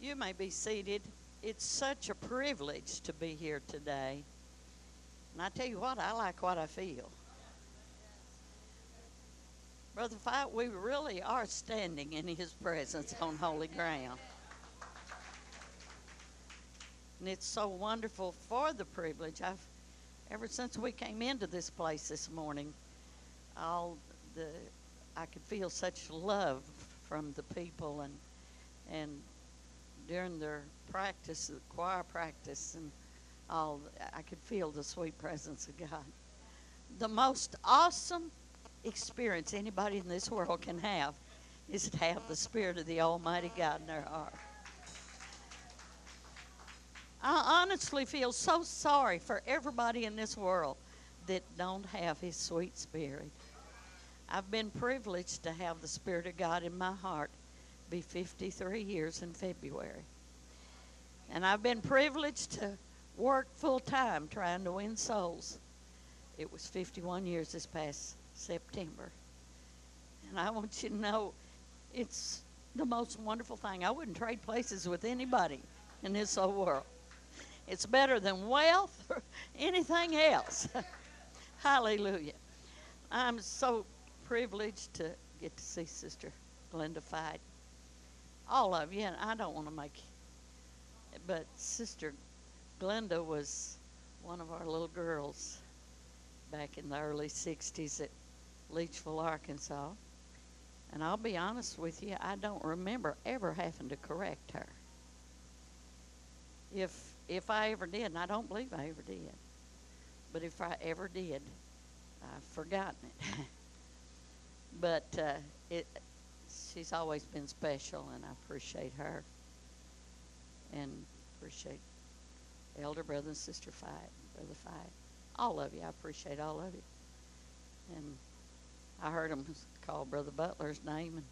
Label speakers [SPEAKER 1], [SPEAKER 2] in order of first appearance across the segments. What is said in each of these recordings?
[SPEAKER 1] You may be seated. It's such a privilege to be here today. And I tell you what, I like what I feel. Brother Fight, we really are standing in his presence on holy ground. And it's so wonderful for the privilege. I've ever since we came into this place this morning, all the I could feel such love from the people and and during their practice, the choir practice, and all, I could feel the sweet presence of God. The most awesome experience anybody in this world can have is to have the Spirit of the Almighty God in their heart. I honestly feel so sorry for everybody in this world that don't have His sweet Spirit. I've been privileged to have the Spirit of God in my heart be 53 years in February. And I've been privileged to work full time trying to win souls. It was 51 years this past September. And I want you to know it's the most wonderful thing. I wouldn't trade places with anybody in this whole world. It's better than wealth or anything else. Hallelujah. I'm so privileged to get to see Sister Glenda fight. All of you, and I don't want to make, but Sister Glenda was one of our little girls back in the early 60s at Leachville, Arkansas. And I'll be honest with you, I don't remember ever having to correct her. If if I ever did, and I don't believe I ever did, but if I ever did, I've forgotten it. but uh, it she's always been special, and I appreciate her, and appreciate elder brother and sister Fight, brother Fight, all of you. I appreciate all of you, and I heard him call brother Butler's name, and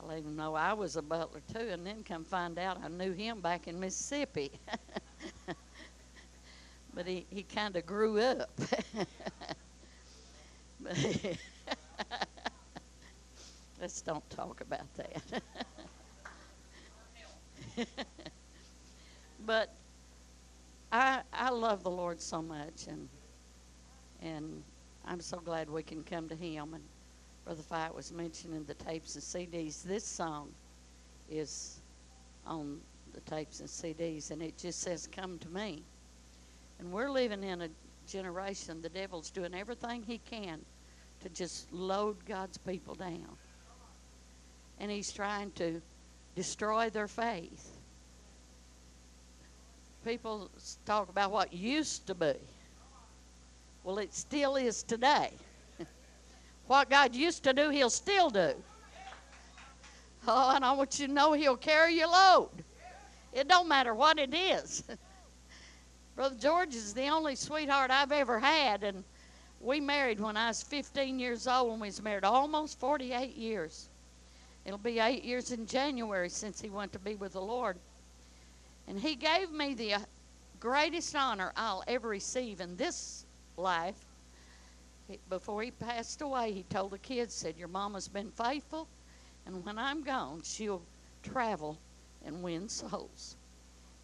[SPEAKER 1] I let him know I was a butler too, and then come find out I knew him back in Mississippi. but he, he kind of grew up. but let's don't talk about that. but I I love the Lord so much, and and I'm so glad we can come to Him. And Brother Fight was mentioning the tapes and CDs. This song is on the tapes and CDs, and it just says, Come to me. And we're living in a generation, the devil's doing everything he can to just load God's people down. And he's trying to destroy their faith. People talk about what used to be. Well, it still is today. what God used to do, He'll still do. Oh, and I want you to know He'll carry your load. It don't matter what it is. Brother George is the only sweetheart I've ever had, and we married when I was 15 years old, and we was married almost 48 years. It'll be eight years in January since he went to be with the Lord. And he gave me the uh, greatest honor I'll ever receive in this life. Before he passed away, he told the kids, said, Your mama's been faithful, and when I'm gone, she'll travel and win souls.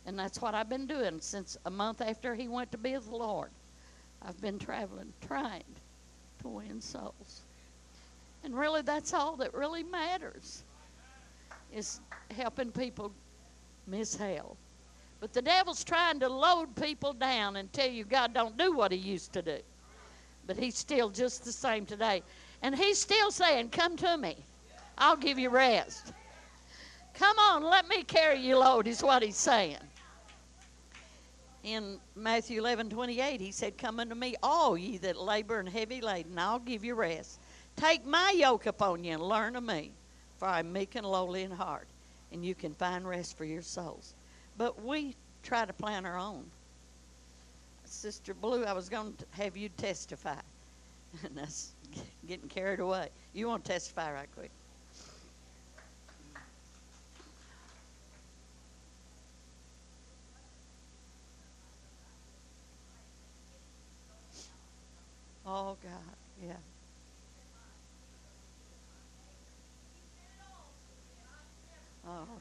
[SPEAKER 1] And that's what I've been doing since a month after he went to be with the Lord. I've been traveling, trying to win souls. And really, that's all that really matters is helping people miss hell. But the devil's trying to load people down and tell you God don't do what he used to do. But he's still just the same today. And he's still saying, Come to me. I'll give you rest. Come on, let me carry you load, is what he's saying. In Matthew 11 28, he said, Come unto me, all ye that labor and heavy laden, I'll give you rest. Take my yoke upon you and learn of me, for I'm meek and lowly in heart, and you can find rest for your souls. But we try to plan our own. Sister Blue, I was going to have you testify, and that's getting carried away. You want to testify right quick? Oh, God, yeah. Oh, All right.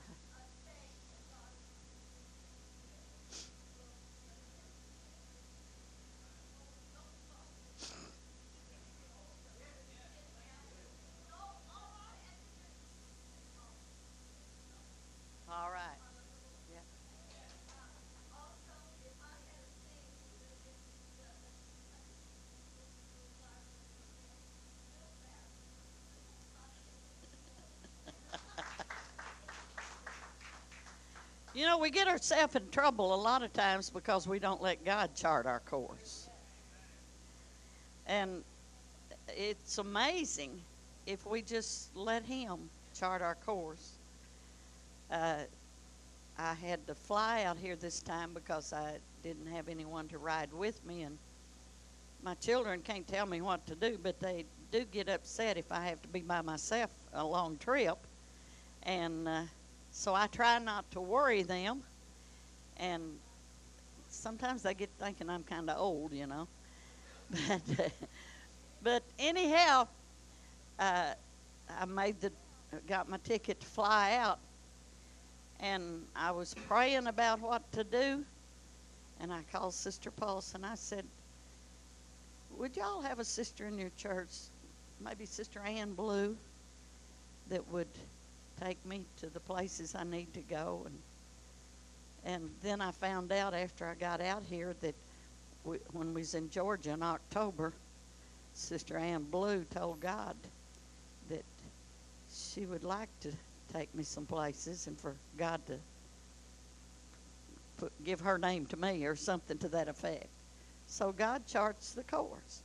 [SPEAKER 1] All right. Yeah. You know, we get ourselves in trouble a lot of times because we don't let God chart our course. And it's amazing if we just let Him chart our course. Uh, I had to fly out here this time because I didn't have anyone to ride with me, and my children can't tell me what to do, but they do get upset if I have to be by myself a long trip. And uh, so I try not to worry them. And sometimes they get thinking I'm kind of old, you know. But, uh, but anyhow, uh, I made the got my ticket to fly out, and I was praying about what to do, and I called Sister Paulson. I said, "Would y'all have a sister in your church, maybe Sister Ann Blue, that would take me to the places I need to go?" And and then I found out after I got out here that we, when we was in Georgia in October, Sister Ann Blue told God that she would like to take me some places and for God to put, give her name to me or something to that effect. So God charts the course.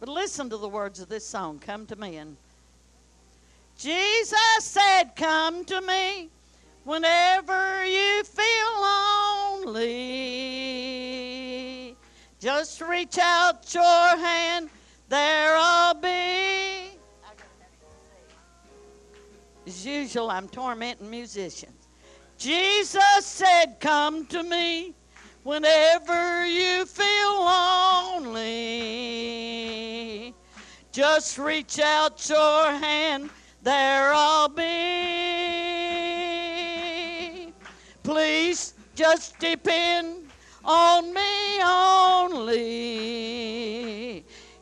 [SPEAKER 1] But listen to the words of this song, Come to Me. And Jesus said, Come to me whenever you feel lonely. Just reach out your hand, there I'll be. As usual, I'm tormenting musicians. Jesus said, Come to me whenever you feel lonely. Just reach out your hand, there I'll be. Please just depend on me only.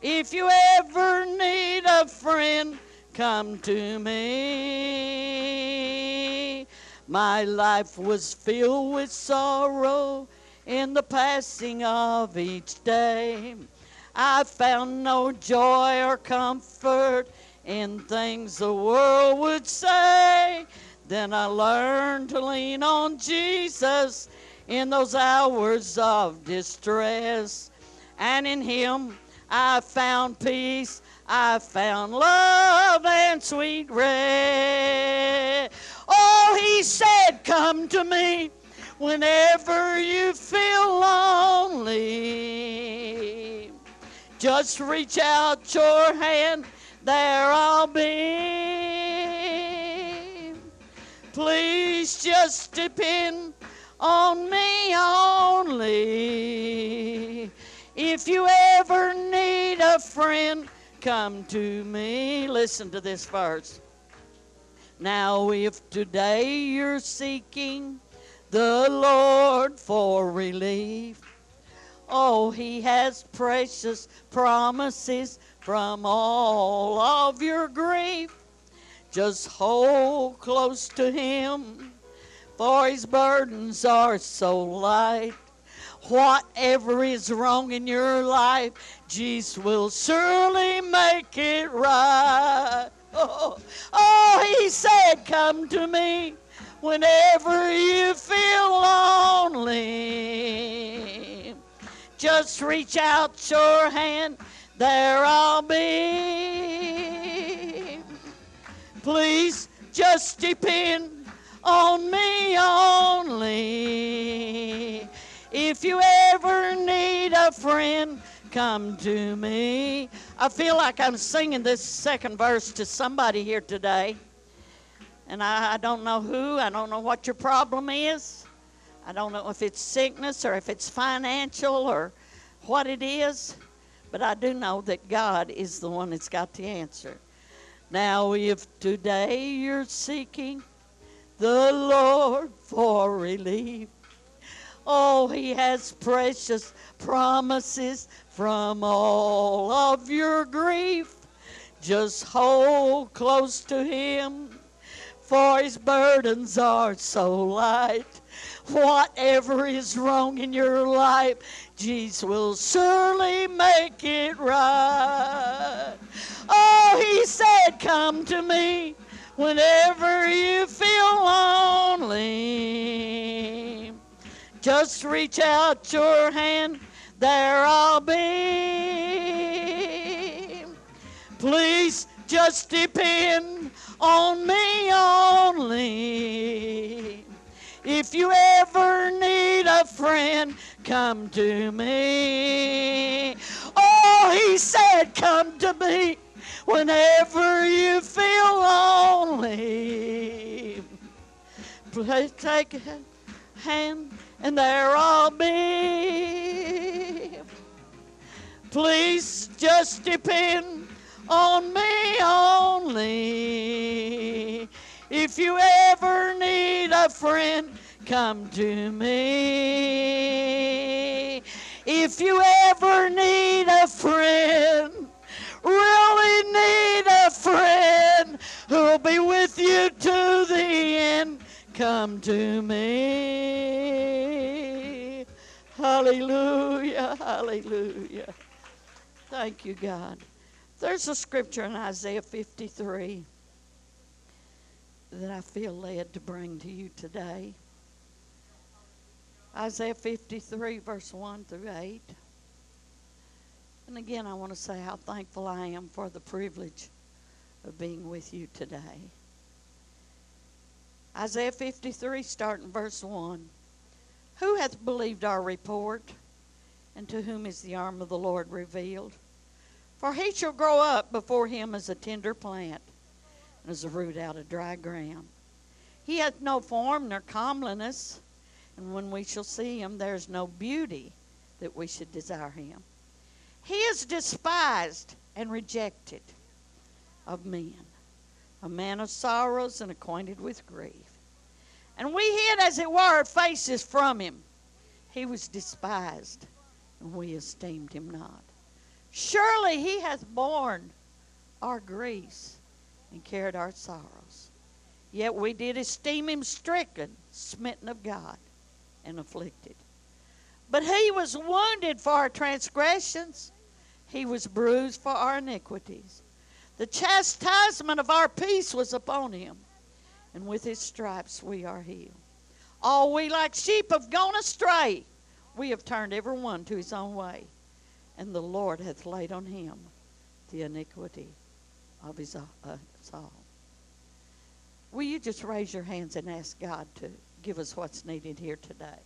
[SPEAKER 1] If you ever need a friend, come to me. My life was filled with sorrow in the passing of each day. I found no joy or comfort in things the world would say. Then I learned to lean on Jesus in those hours of distress. And in Him I found peace, I found love and sweet rest. Oh, He said, Come to me whenever you feel lonely. Just reach out your hand, there I'll be. Please just depend on me only. If you ever need a friend, come to me. Listen to this verse. Now, if today you're seeking the Lord for relief, oh, He has precious promises from all of your grief. Just hold close to Him, for His burdens are so light. Whatever is wrong in your life, Jesus will surely make it right. Oh, oh, He said, Come to me whenever you feel lonely. Just reach out your hand, there I'll be. Please just depend on me only. If you ever need a friend, come to me. I feel like I'm singing this second verse to somebody here today. And I, I don't know who, I don't know what your problem is. I don't know if it's sickness or if it's financial or what it is. But I do know that God is the one that's got the answer. Now, if today you're seeking the Lord for relief, oh, He has precious promises from all of your grief. Just hold close to Him, for His burdens are so light. Whatever is wrong in your life, Jesus will surely make it right. Oh, He said, Come to me whenever you feel lonely. Just reach out your hand, there I'll be. Please just depend on me only. If you ever need a friend, come to me. Oh, he said, come to me whenever you feel lonely. Please take a hand, and there I'll be. Please just depend on me only. If you ever a friend, come to me. If you ever need a friend, really need a friend who'll be with you to the end, come to me. Hallelujah, hallelujah. Thank you, God. There's a scripture in Isaiah 53 that I feel led to bring to you today. Isaiah 53, verse 1 through 8. And again, I want to say how thankful I am for the privilege of being with you today. Isaiah 53, starting verse 1. Who hath believed our report, and to whom is the arm of the Lord revealed? For he shall grow up before him as a tender plant as a root out of dry ground. He hath no form nor comeliness, and when we shall see him, there is no beauty that we should desire him. He is despised and rejected of men, a man of sorrows and acquainted with grief. And we hid, as it were, faces from him. He was despised, and we esteemed him not. Surely he hath borne our griefs and carried our sorrows. Yet we did esteem him stricken, smitten of God, and afflicted. But he was wounded for our transgressions, he was bruised for our iniquities. The chastisement of our peace was upon him, and with his stripes we are healed. All we like sheep have gone astray. We have turned every one to his own way, and the Lord hath laid on him the iniquity of his, uh, us all. Will you just raise your hands and ask God to give us what's needed here today?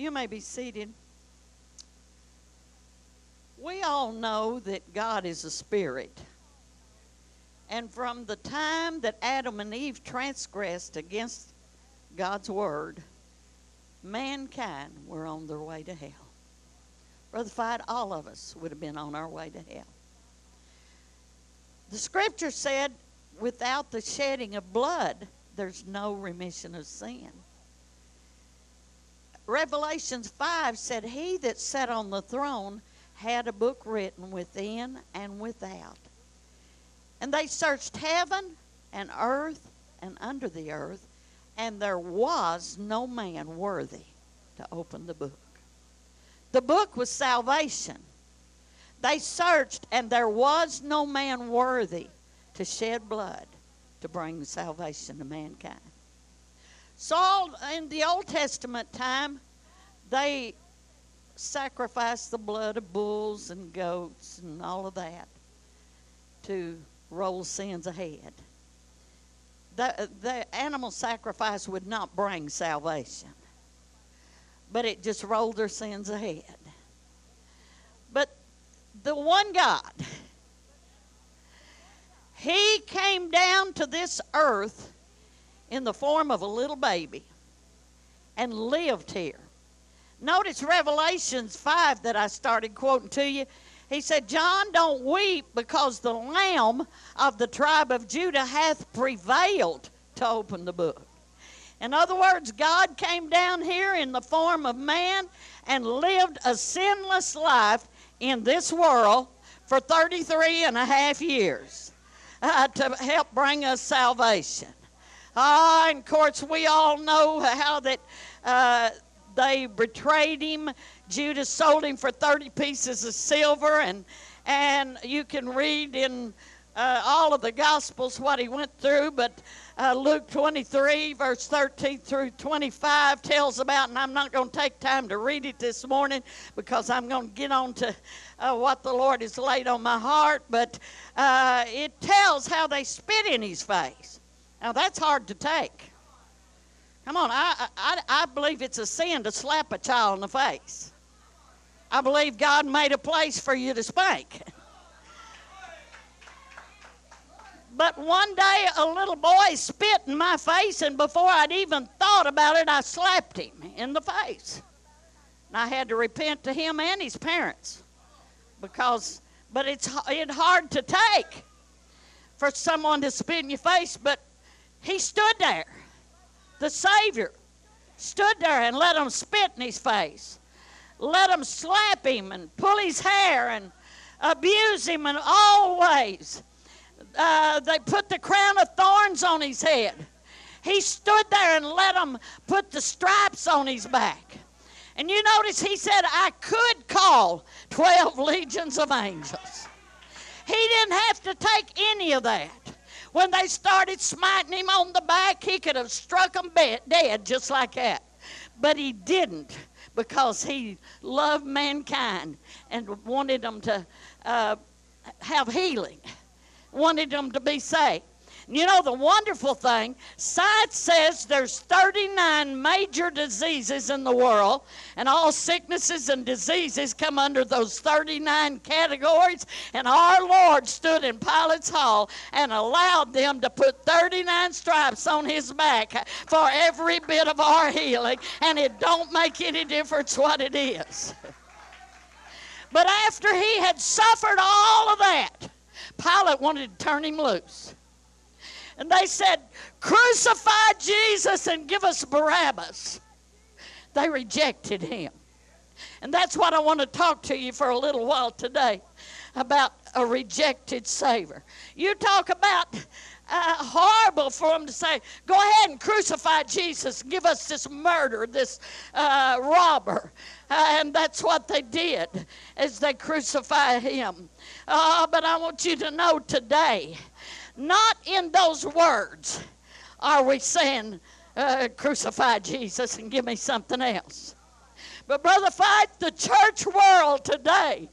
[SPEAKER 1] You may be seated. We all know that God is a spirit. And from the time that Adam and Eve transgressed against God's word, mankind were on their way to hell. Brother Fight, all of us would have been on our way to hell. The scripture said, without the shedding of blood, there's no remission of sin. Revelations 5 said, He that sat on the throne had a book written within and without. And they searched heaven and earth and under the earth, and there was no man worthy to open the book. The book was salvation. They searched, and there was no man worthy to shed blood to bring salvation to mankind. Saul, in the Old Testament time, they sacrificed the blood of bulls and goats and all of that to roll sins ahead. The, the animal sacrifice would not bring salvation, but it just rolled their sins ahead. But the one God, He came down to this earth in the form of a little baby and lived here. Notice Revelations 5 that I started quoting to you. He said, John, don't weep because the Lamb of the tribe of Judah hath prevailed to open the book. In other words, God came down here in the form of man and lived a sinless life in this world for 33 and a half years uh, to help bring us salvation. Ah, and of course, we all know how that uh, they betrayed him. Judas sold him for 30 pieces of silver, and, and you can read in uh, all of the Gospels what he went through, but uh, Luke 23, verse 13 through 25, tells about, and I'm not going to take time to read it this morning because I'm going to get on to uh, what the Lord has laid on my heart, but uh, it tells how they spit in his face. Now, that's hard to take. Come on, I, I, I believe it's a sin to slap a child in the face. I believe God made a place for you to spank. But one day a little boy spit in my face, and before I'd even thought about it, I slapped him in the face. And I had to repent to him and his parents because, but it's, it's hard to take for someone to spit in your face, but he stood there the Savior, stood there and let them spit in his face, let them slap him and pull his hair and abuse him in all ways. Uh, they put the crown of thorns on his head. He stood there and let them put the stripes on his back. And you notice he said, I could call 12 legions of angels. He didn't have to take any of that. When they started smiting him on the back, he could have struck them dead just like that. But he didn't because he loved mankind and wanted them to uh, have healing, wanted them to be saved. You know, the wonderful thing, science says there's 39 major diseases in the world, and all sicknesses and diseases come under those 39 categories. And our Lord stood in Pilate's hall and allowed them to put 39 stripes on his back for every bit of our healing, and it don't make any difference what it is. But after he had suffered all of that, Pilate wanted to turn him loose. And they said, Crucify Jesus and give us Barabbas. They rejected him. And that's what I want to talk to you for a little while today about a rejected Savior. You talk about uh, horrible for them to say, go ahead and crucify Jesus, give us this murder, this uh, robber. Uh, and that's what they did as they crucify him. Uh, but I want you to know today, not in those words are we saying, uh, crucify Jesus and give me something else. But, Brother Fight, the church world today,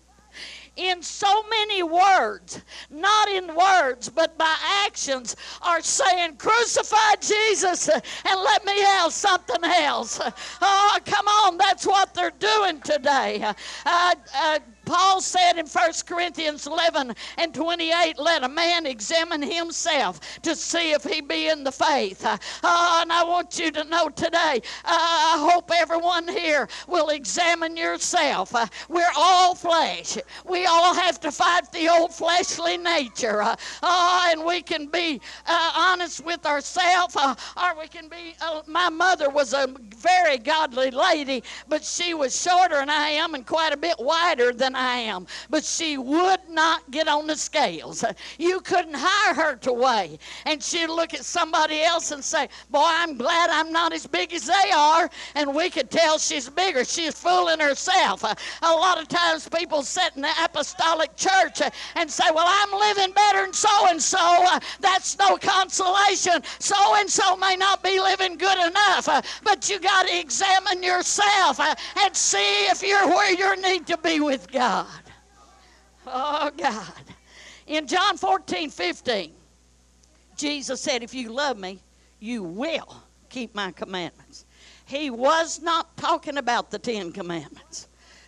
[SPEAKER 1] in so many words, not in words, but by actions, are saying, Crucify Jesus and let me have something else. Oh, come on, that's what they're doing today. Uh, uh, Paul said in 1 Corinthians 11 and 28, let a man examine himself to see if he be in the faith. Uh, and I want you to know today, uh, I hope everyone here will examine yourself. Uh, we're all flesh. We all have to fight the old fleshly nature. Uh, uh, and we can be uh, honest with ourselves, or we can be. my mother was a very godly lady, but she was shorter than I am and quite a bit wider than I am. But she would not get on the scales. You couldn't hire her to weigh. And she'd look at somebody else and say, Boy, I'm glad I'm not as big as they are. And we could tell she's bigger. She's fooling herself. A lot of times people sit in the apostolic church and say, Well, I'm living better than so and so. That's no consolation. So and so may not be living good enough. But you got to examine yourself and see if you're where you need to be with God. God. Oh, God. In John 14, 15, Jesus said, If you love me, you will keep my commandments. He was not talking about the Ten Commandments.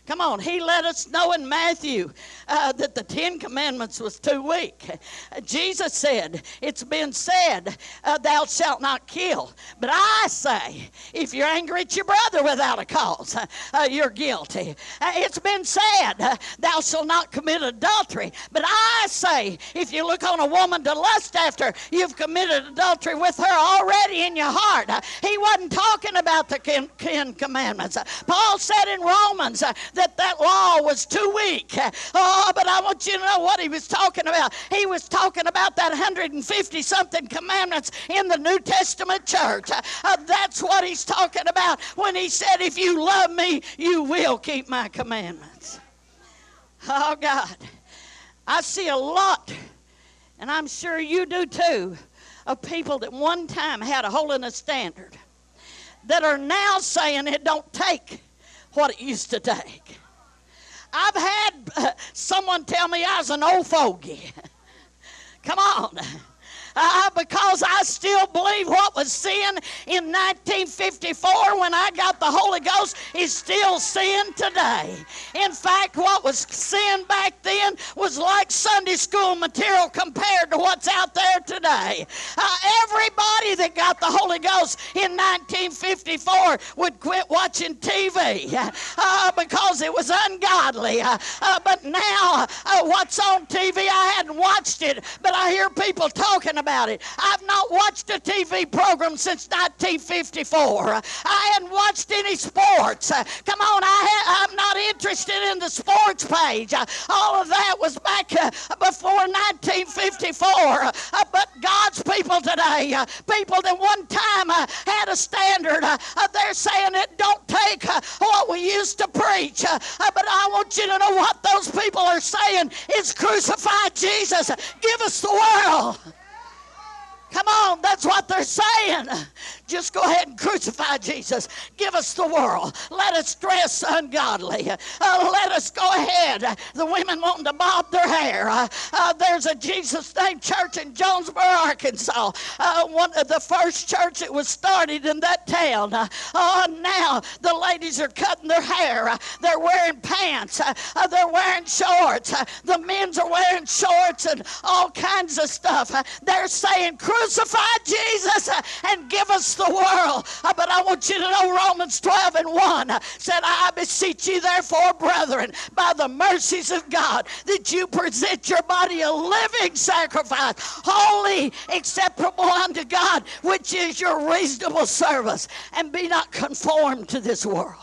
[SPEAKER 1] Come on, he let us know in Matthew uh, that the Ten Commandments was too weak. Uh, Jesus said, It's been said, uh, Thou shalt not kill. But I say, if you're angry at your brother without a cause, uh, uh, you're guilty. Uh, it's been said, Thou shalt not commit adultery. But I say, if you look on a woman to lust after, you've committed adultery with her already in your heart. he wasn't talking about the Ten Commandments. Paul said in Romans, that that law was too weak. Oh, but I want you to know what he was talking about. He was talking about that 150 something commandments in the New Testament church. Uh, that's what he's talking about when he said, If you love me, you will keep my commandments. Oh, God. I see a lot, and I'm sure you do too, of people that one time had a holiness standard that are now saying it don't take what it used to take. I've had uh, someone tell me I was an old fogey. Come on uh, because I still believe what was sin in 1954 when I got the Holy Ghost is still sin today. In fact, what was sin back then was like Sunday school material compared to what's out there today. Uh, everybody that got the Holy Ghost in 1954 would quit watching TV uh, because it was ungodly. Uh, uh, but now, uh, what's on TV, I hadn't watched it, but I hear people talking about it. I've not watched a TV program since 1954. I hadn't watched any sports. Come on, I am not interested in the sports page. All of that was back uh, before 1954. Uh, but God's people today, uh, people that one time had a standard, they're saying it don't take what we used to preach. But I want you to know what those people are saying is crucify Jesus. Give us the world. Come on, that's what they're saying. Just go ahead and crucify Jesus. Give us the world. Let us dress ungodly. Uh, let us go ahead. The women wanting to bob their hair. Uh, uh, there's a Jesus name church in Jonesboro, Arkansas. Uh, one of the first church that was started in that town. Uh, now the ladies are cutting their hair. Uh, they're wearing pants. they're wearing shorts. the men's are wearing shorts and all kinds of stuff. they're saying, crucify Jesus and give us the world. Uh, but I want you to know Romans 12 and 1 uh, said, I beseech you, therefore, brethren, by the mercies of God, that you present your body a living sacrifice, holy, acceptable unto God, which is your reasonable service, and be not conformed to this world.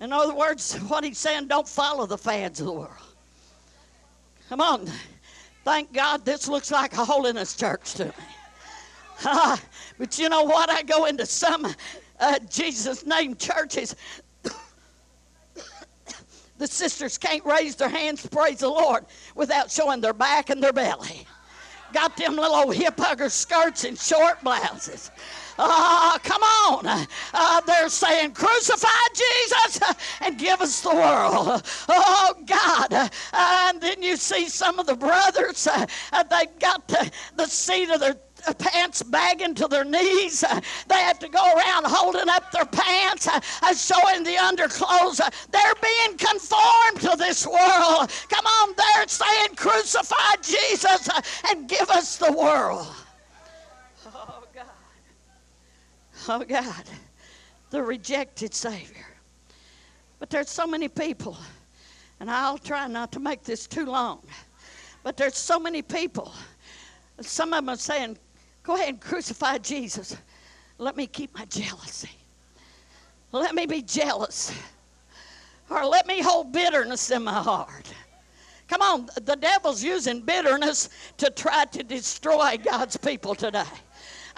[SPEAKER 1] In other words, what he's saying, don't follow the fads of the world. Come on. Thank God this looks like a holiness church to me. Uh, but you know what? I go into some uh, Jesus name churches. the sisters can't raise their hands praise the Lord without showing their back and their belly. Got them little hip hugger skirts and short blouses. Uh, come on. Uh, they're saying, crucify Jesus and give us the world. Oh, God. Uh, and then you see some of the brothers, uh, they've got the, the seat of their pants bagging to their knees. They have to go around holding up their pants, uh, showing the underclothes. They're being conformed to this world. Come on, they're saying, crucify Jesus and give us the world. Oh, God. Oh, God. The rejected Savior. But there's so many people, and I'll try not to make this too long, but there's so many people. Some of them are saying, Go ahead and crucify Jesus. Let me keep my jealousy. Let me be jealous. Or let me hold bitterness in my heart. Come on, the devil's using bitterness to try to destroy God's people today.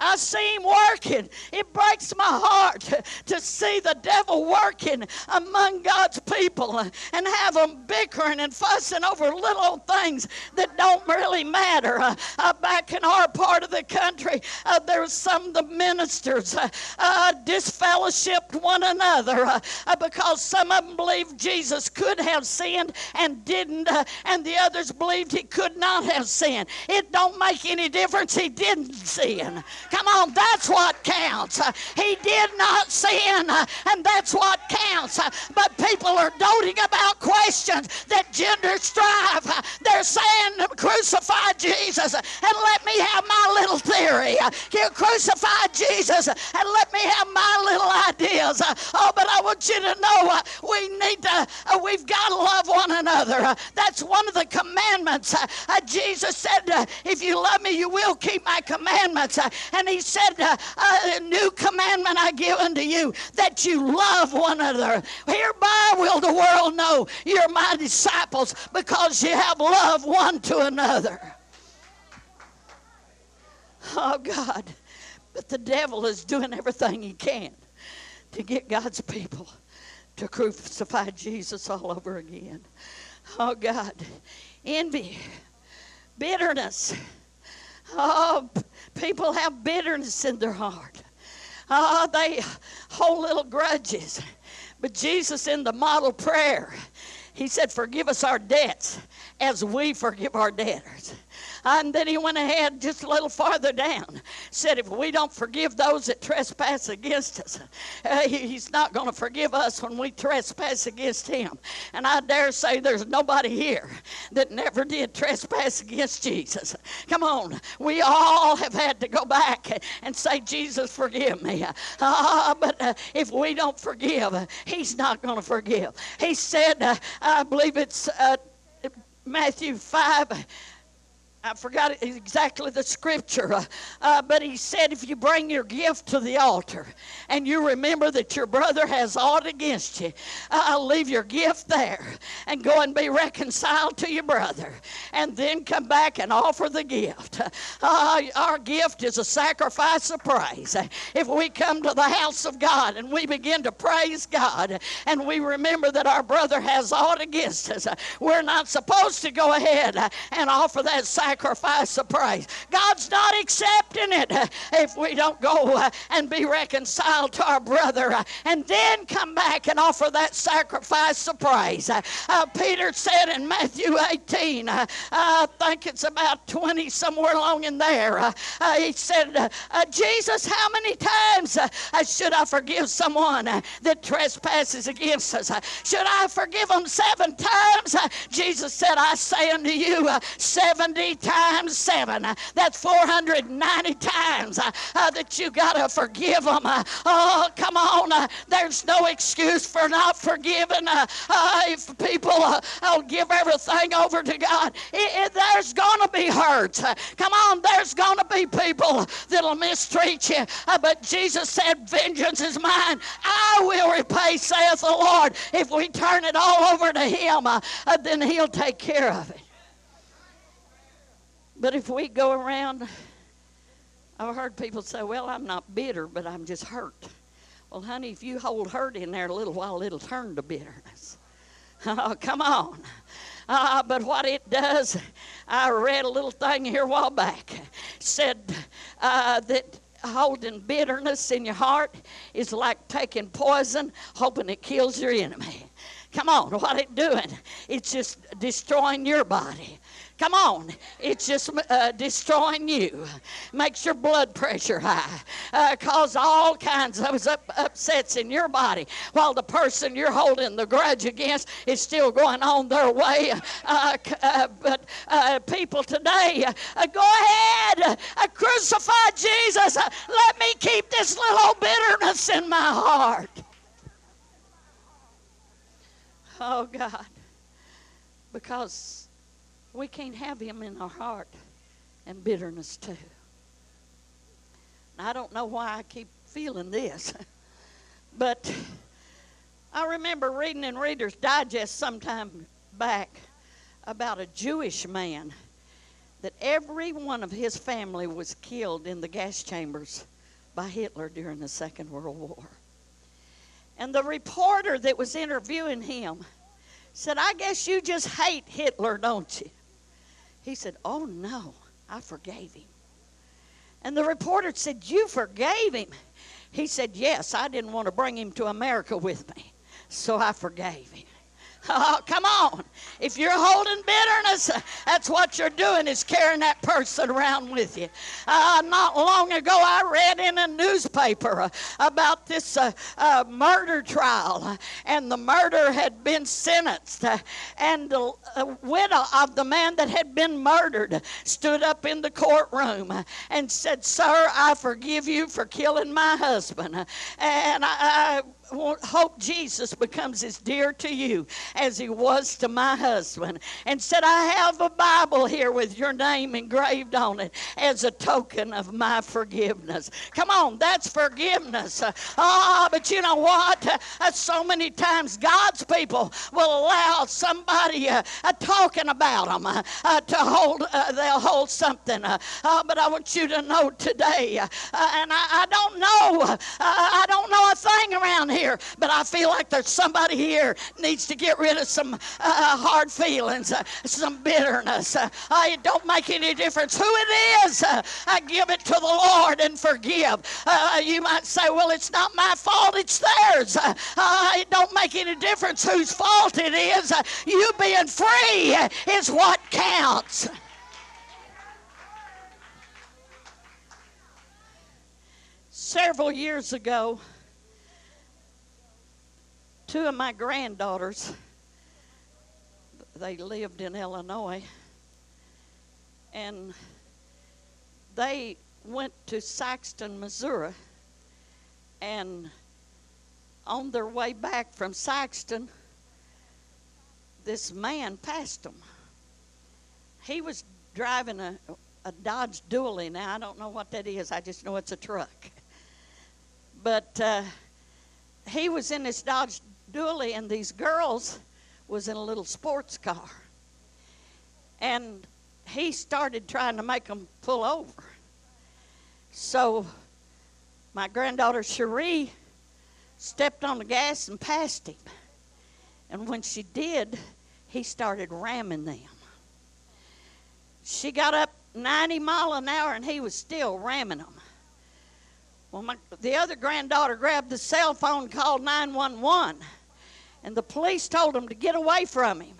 [SPEAKER 1] I see him working. It breaks my heart to, see the devil working among God's people and have them bickering and fussing over little things that don't really matter. Uh, uh, back in our part of the country, uh, there was some of the ministers uh, uh, disfellowshipped one another uh, because some of them believed Jesus could have sinned and didn't, and the others believed he could not have sinned. It don't make any difference. He didn't sin. Come on, that's what counts. Uh, he did not sin, uh, and that's what counts. Uh, but people are doting about questions that gender strive. They're saying, crucify Jesus and let me have my little theory. You crucify Jesus and let me have my little ideas. Oh, but I want you to know we need to, we've got to love one another. That's one of the commandments. Jesus said, if you love me, you will keep my commandments. And he said, uh, A new commandment I give unto you, that you love one another. Hereby will the world know you're my disciples because you have love one to another. Oh, God. But the devil is doing everything he can to get God's people to crucify Jesus all over again. Oh, God. Envy, bitterness. Oh, People have bitterness in their heart. Uh, they hold little grudges. But Jesus, in the model prayer, he said, Forgive us our debts as we forgive our debtors. And then he went ahead just a little farther down, said, If we don't forgive those that trespass against us, uh, he's not going to forgive us when we trespass against him. And I dare say there's nobody here that never did trespass against Jesus. Come on, we all have had to go back and say, Jesus, forgive me. Uh, but uh, if we don't forgive, he's not going to forgive. He said, uh, I believe it's uh, Matthew 5 I forgot exactly the scripture, uh, uh, but he said, if you bring your gift to the altar and you remember that your brother has aught against you, uh, leave your gift there and go and be reconciled to your brother, and then come back and offer the gift. Uh, our gift is a sacrifice of praise. If we come to the house of God and we begin to praise God and we remember that our brother has aught against us, we're not supposed to go ahead and offer that sacrifice sacrifice of praise. God's not accepting it if we don't go uh, and be reconciled to our brother uh, and then come back and offer that sacrifice of praise. Uh, uh, Peter said in Matthew 18, uh, I think it's about 20 somewhere along in there, uh, he said, Jesus, how many times should I forgive someone that trespasses against us? Should I forgive them seven times? Jesus said, I say unto you, 70 times seven. Uh, that's 490 times uh, uh, that you got to forgive them. Uh, oh, come on. Uh, there's no excuse for not forgiving. Uh, if people will give everything over to God, it, it, there's going to be hurts. come on, there's going to be people that'll mistreat you. but Jesus said, Vengeance is mine. I will repay, saith the Lord. If we turn it all over to Him, then He'll take care of it. But if we go around, I've heard people say, well, I'm not bitter, but I'm just hurt. Well, honey, if you hold hurt in there a little while, it'll turn to bitterness. Oh, come on. Uh, but what it does, I read a little thing here a while back. said uh, that holding bitterness in your heart is like taking poison, hoping it kills your enemy. Come on, what it doing? It's just destroying your body. Come on. It's just uh, destroying you. Makes your blood pressure high. Uh, cause all kinds of up, upsets in your body while the person you're holding the grudge against is still going on their way. Uh, uh but uh, people today, uh, go ahead, crucify Jesus. let me keep this little bitterness in my heart. Oh, God. Because we can't have him in our heart and bitterness too. I don't know why I keep feeling this, but I remember reading in Reader's Digest sometime back about a Jewish man that every one of his family was killed in the gas chambers by Hitler during the Second World War. And the reporter that was interviewing him said, I guess you just hate Hitler, don't you? He said, Oh no, I forgave him. And the reporter said, You forgave him? He said, Yes, I didn't want to bring him to America with me, so I forgave him. Oh, come on. If you're holding bitterness, that's what you're doing is carrying that person around with you. Uh, not long ago, I read in a newspaper about this uh, uh murder trial, and the murder had been sentenced, and the uh, widow of the man that had been murdered stood up in the courtroom and said, "Sir, I forgive you for killing my husband." And I, I hope Jesus becomes as dear to you as he was to my husband. And said, I have a Bible here with your name engraved on it as a token of my forgiveness. Come on, that's forgiveness. Ah, uh, but you know what? Uh, so many times God's people will allow somebody uh, uh talking about them uh, uh, to hold, they'll hold something. but I want you to know today, and I, I, don't know, I don't know a thing around here here, but I feel like there's somebody here needs to get rid of some uh, uh hard feelings, uh, some bitterness. Uh, it don't make any difference who it is. Uh, I give it to the Lord and forgive. Uh, you might say, well, it's not my fault, it's theirs. it don't make any difference whose fault it is. you being free is what counts. Several years ago, two of my granddaughters, they lived in Illinois, and they went to Sikeston, Missouri, and on their way back from Sikeston, this man passed them. He was driving a, a Dodge Dually. Now, I don't know what that is, I just know it's a truck. But uh, he was in this Dodge Dually and these girls was in a little sports car. And he started trying to make them pull over. So my granddaughter Cherie stepped on the gas and passed him. And when she did, he started ramming them. She got up 90 mile an hour and he was still ramming them. Well, my, the other granddaughter grabbed the cell phone and called 911. And the police told him to get away from him.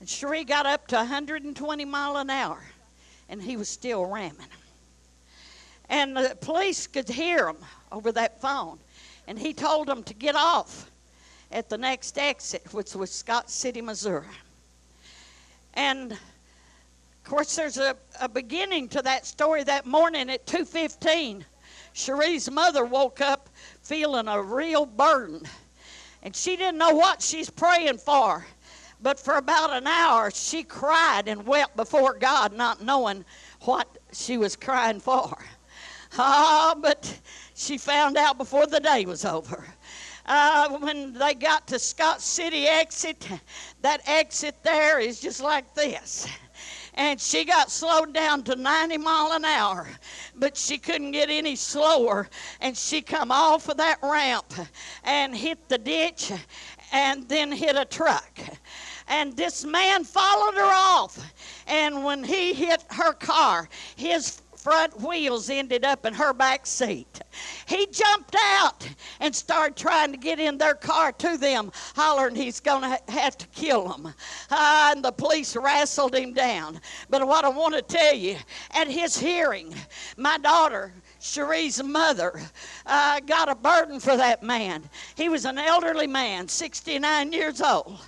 [SPEAKER 1] And Cherie got up to 120 mile an hour, and he was still ramming. And the police could hear him over that phone. And he told them to get off at the next exit, which was Scott City, Missouri. And of course, there's a, a beginning to that story that morning at 2.15. Cherie's mother woke up feeling a real burden. And she didn't know what she's praying for. But for about an hour, she cried and wept before God, not knowing what she was crying for. Ah, but she found out before the day was over. Uh, when they got to Scott City exit, that exit there is just like this and she got slowed down to 90 mile an hour but she couldn't get any slower and she come off of that ramp and hit the ditch and then hit a truck and this man followed her off and when he hit her car his front wheels ended up in her back seat. He jumped out and started trying to get in their car to them, hollering he's going to have to kill them. Uh, and the police wrestled him down. But what I want to tell you, at his hearing, my daughter, Cherie's mother uh, got a burden for that man. He was an elderly man, 69 years old.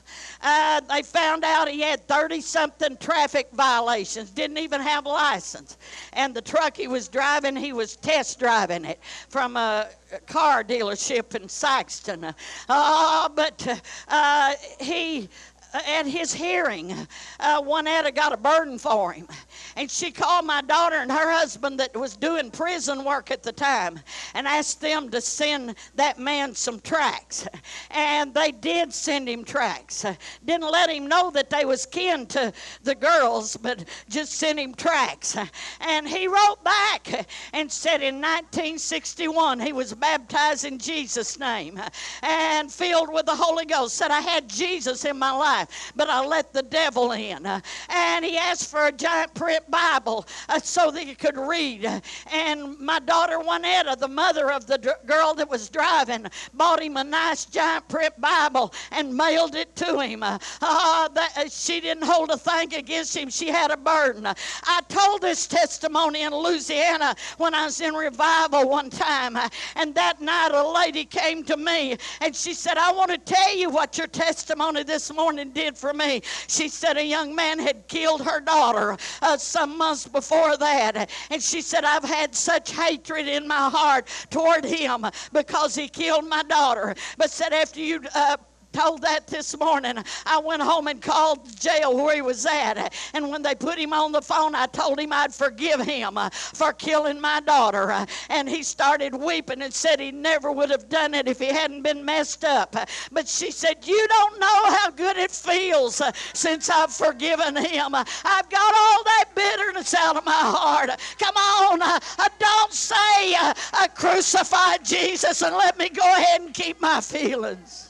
[SPEAKER 1] Uh, they found out he had 30 something traffic violations, didn't even have a license. And the truck he was driving, he was test driving it from a car dealership in Sikeston. Uh, but uh, he at his hearing, uh, Juanetta got a burden for him. And she called my daughter and her husband that was doing prison work at the time and asked them to send that man some tracts. And they did send him tracts. Didn't let him know that they was kin to the girls, but just sent him tracts. And he wrote back and said in 1961 he was baptized in Jesus' name and filled with the Holy Ghost. Said, I had Jesus in my life life, but I let the devil in. And he asked for a giant print Bible uh, so that he could read. And my daughter Juanetta, the mother of the girl that was driving, bought him a nice giant print Bible and mailed it to him. Uh, that, she didn't hold a thing against him. She had a burden. I told this testimony in Louisiana when I was in revival one time. And that night a lady came to me and she said, I want to tell you what your testimony this morning did for me. She said a young man had killed her daughter uh, some months before that. And she said, I've had such hatred in my heart toward him because he killed my daughter. But said, after you uh, told that this morning. I went home and called jail where he was at. And when they put him on the phone, I told him I'd forgive him uh, for killing my daughter. Uh, and he started weeping and said he never would have done it if he hadn't been messed up. But she said, You don't know how good it feels uh, since I've forgiven him. I've got all that bitterness out of my heart. Come on, I don't say I crucified Jesus and let me go ahead and keep my feelings.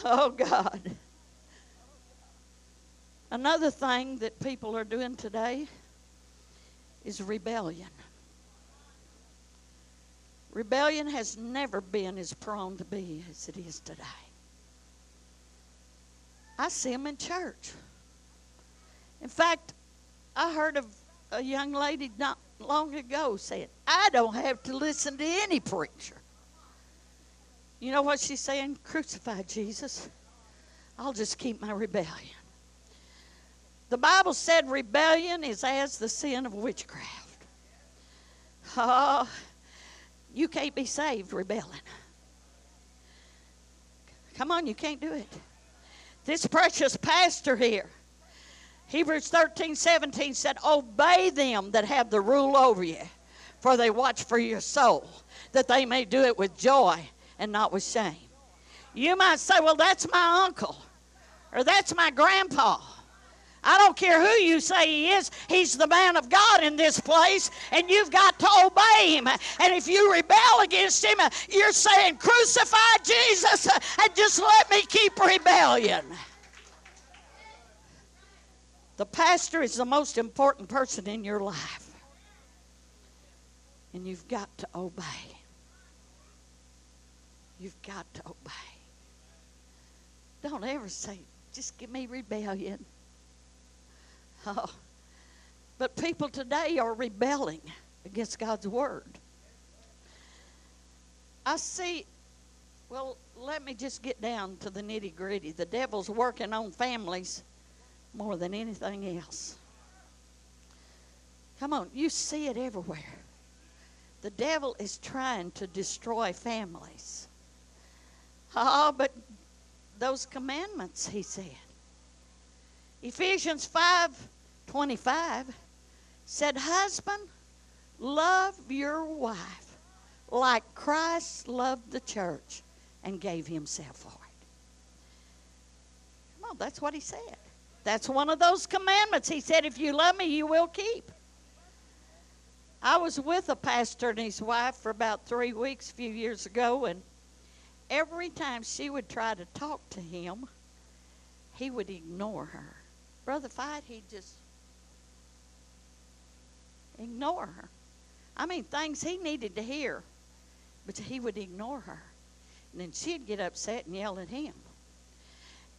[SPEAKER 1] Oh, God. Another thing that people are doing today is rebellion. Rebellion has never been as prone to be as it is today. I see them in church. In fact, I heard of a young lady not long ago said, I don't have to listen to any preacher. You know what she's saying? Crucify Jesus. I'll just keep my rebellion. The Bible said rebellion is as the sin of witchcraft. Oh, you can't be saved rebelling. Come on, you can't do it. This precious pastor here, Hebrews 13 17 said, Obey them that have the rule over you, for they watch for your soul, that they may do it with joy and not with shame. You might say, well, that's my uncle or that's my grandpa. I don't care who you say he is, he's the man of God in this place, and you've got to obey him. And if you rebel against him, you're saying, Crucify Jesus and just let me keep rebellion. The pastor is the most important person in your life, and you've got to obey. You've got to obey. Don't ever say, just give me rebellion. Oh. But people today are rebelling against God's word. I see, well, let me just get down to the nitty gritty. The devil's working on families more than anything else. Come on, you see it everywhere. The devil is trying to destroy families. Oh, but those commandments, he said. Ephesians 5 25 said, Husband, love your wife like Christ loved the church and gave himself for it. Come on, that's what he said. That's one of those commandments. He said, If you love me, you will keep. I was with a pastor and his wife for about three weeks a few years ago, and every time she would try to talk to him, he would ignore her. Brother Fight, he'd just ignore her. I mean, things he needed to hear, but he would ignore her. And then she'd get upset and yell at him.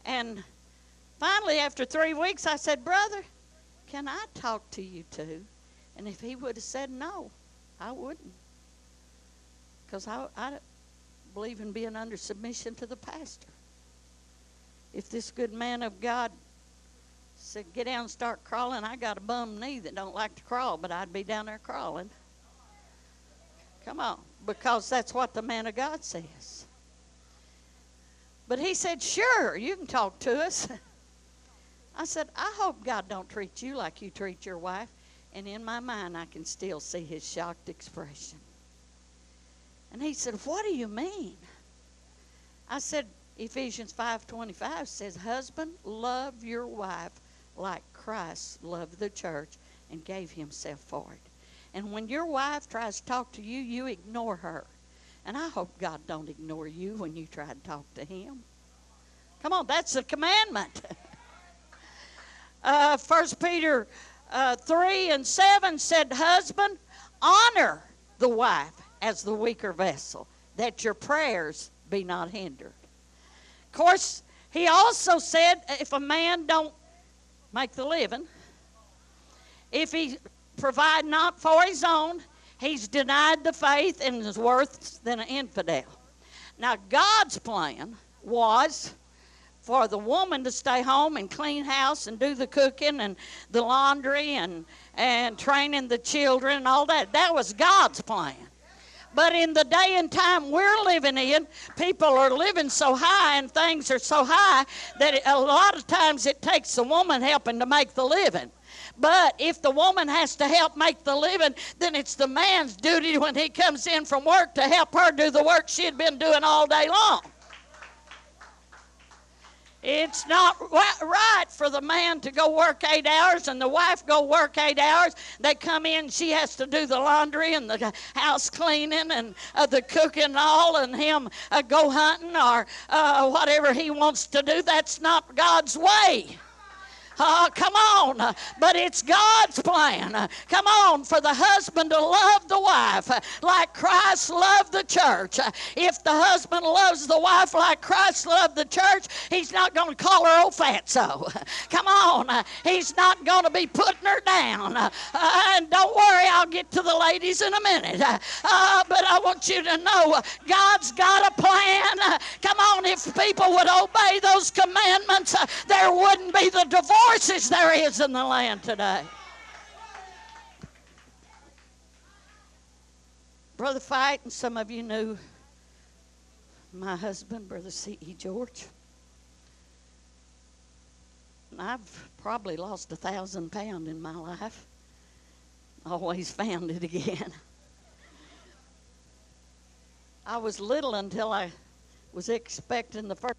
[SPEAKER 1] And finally, after three weeks, I said, Brother, can I talk to you too? And if he would have said no, I wouldn't. Because I, I believe in being under submission to the pastor. If this good man of God said, get down and start crawling, I got a bum knee that don't like to crawl, but I'd be down there crawling. Come on, because that's what the man of God says. But he said, sure, you can talk to us. I said, I hope God don't treat you like you treat your wife. And in my mind, I can still see his shocked expression. And he said, What do you mean? I said, Ephesians 5:25 says, "Husband, love your wife like Christ loved the church and gave himself for it." And when your wife tries to talk to you, you ignore her. And I hope God don't ignore you when you try to talk to him. Come on, that's a commandment. uh, 1 Peter uh, 3 and 7 said, Husband, honor the wife as the weaker vessel, that your prayers be not hindered. Of course, he also said if a man don't make the living, if he provide not for his own, he's denied the faith and is worse than an infidel. Now, God's plan was for the woman to stay home and clean house and do the cooking and the laundry and, and training the children and all that. That was God's plan. But in the day and time we're living in, people are living so high and things are so high that a lot of times it takes a woman helping to make the living. But if the woman has to help make the living, then it's the man's duty when he comes in from work to help her do the work she'd been doing all day long. It's not right for the man to go work eight hours and the wife go work eight hours. They come in, she has to do the laundry and the house cleaning and uh, the cooking and all, and him uh, go hunting or uh, whatever he wants to do. That's not God's way. Oh, come on. Uh, but it's God's plan. Uh, come on, for the husband to love the wife like Christ loved the church. If the husband loves the wife like Christ loved the church, he's not going to call her old fatso. Come on. He's not going to be putting her down. Uh, and don't worry, I'll get to the ladies in a minute. Uh, but I want you to know God's got a plan. Come on, if people would obey those commandments, there wouldn't be the divorce divorces there is in the land today. Brother Fight, and some of you knew my husband, Brother C.E. George. I've probably lost a thousand pounds in my life. Always found it again. I was little until I was expecting the first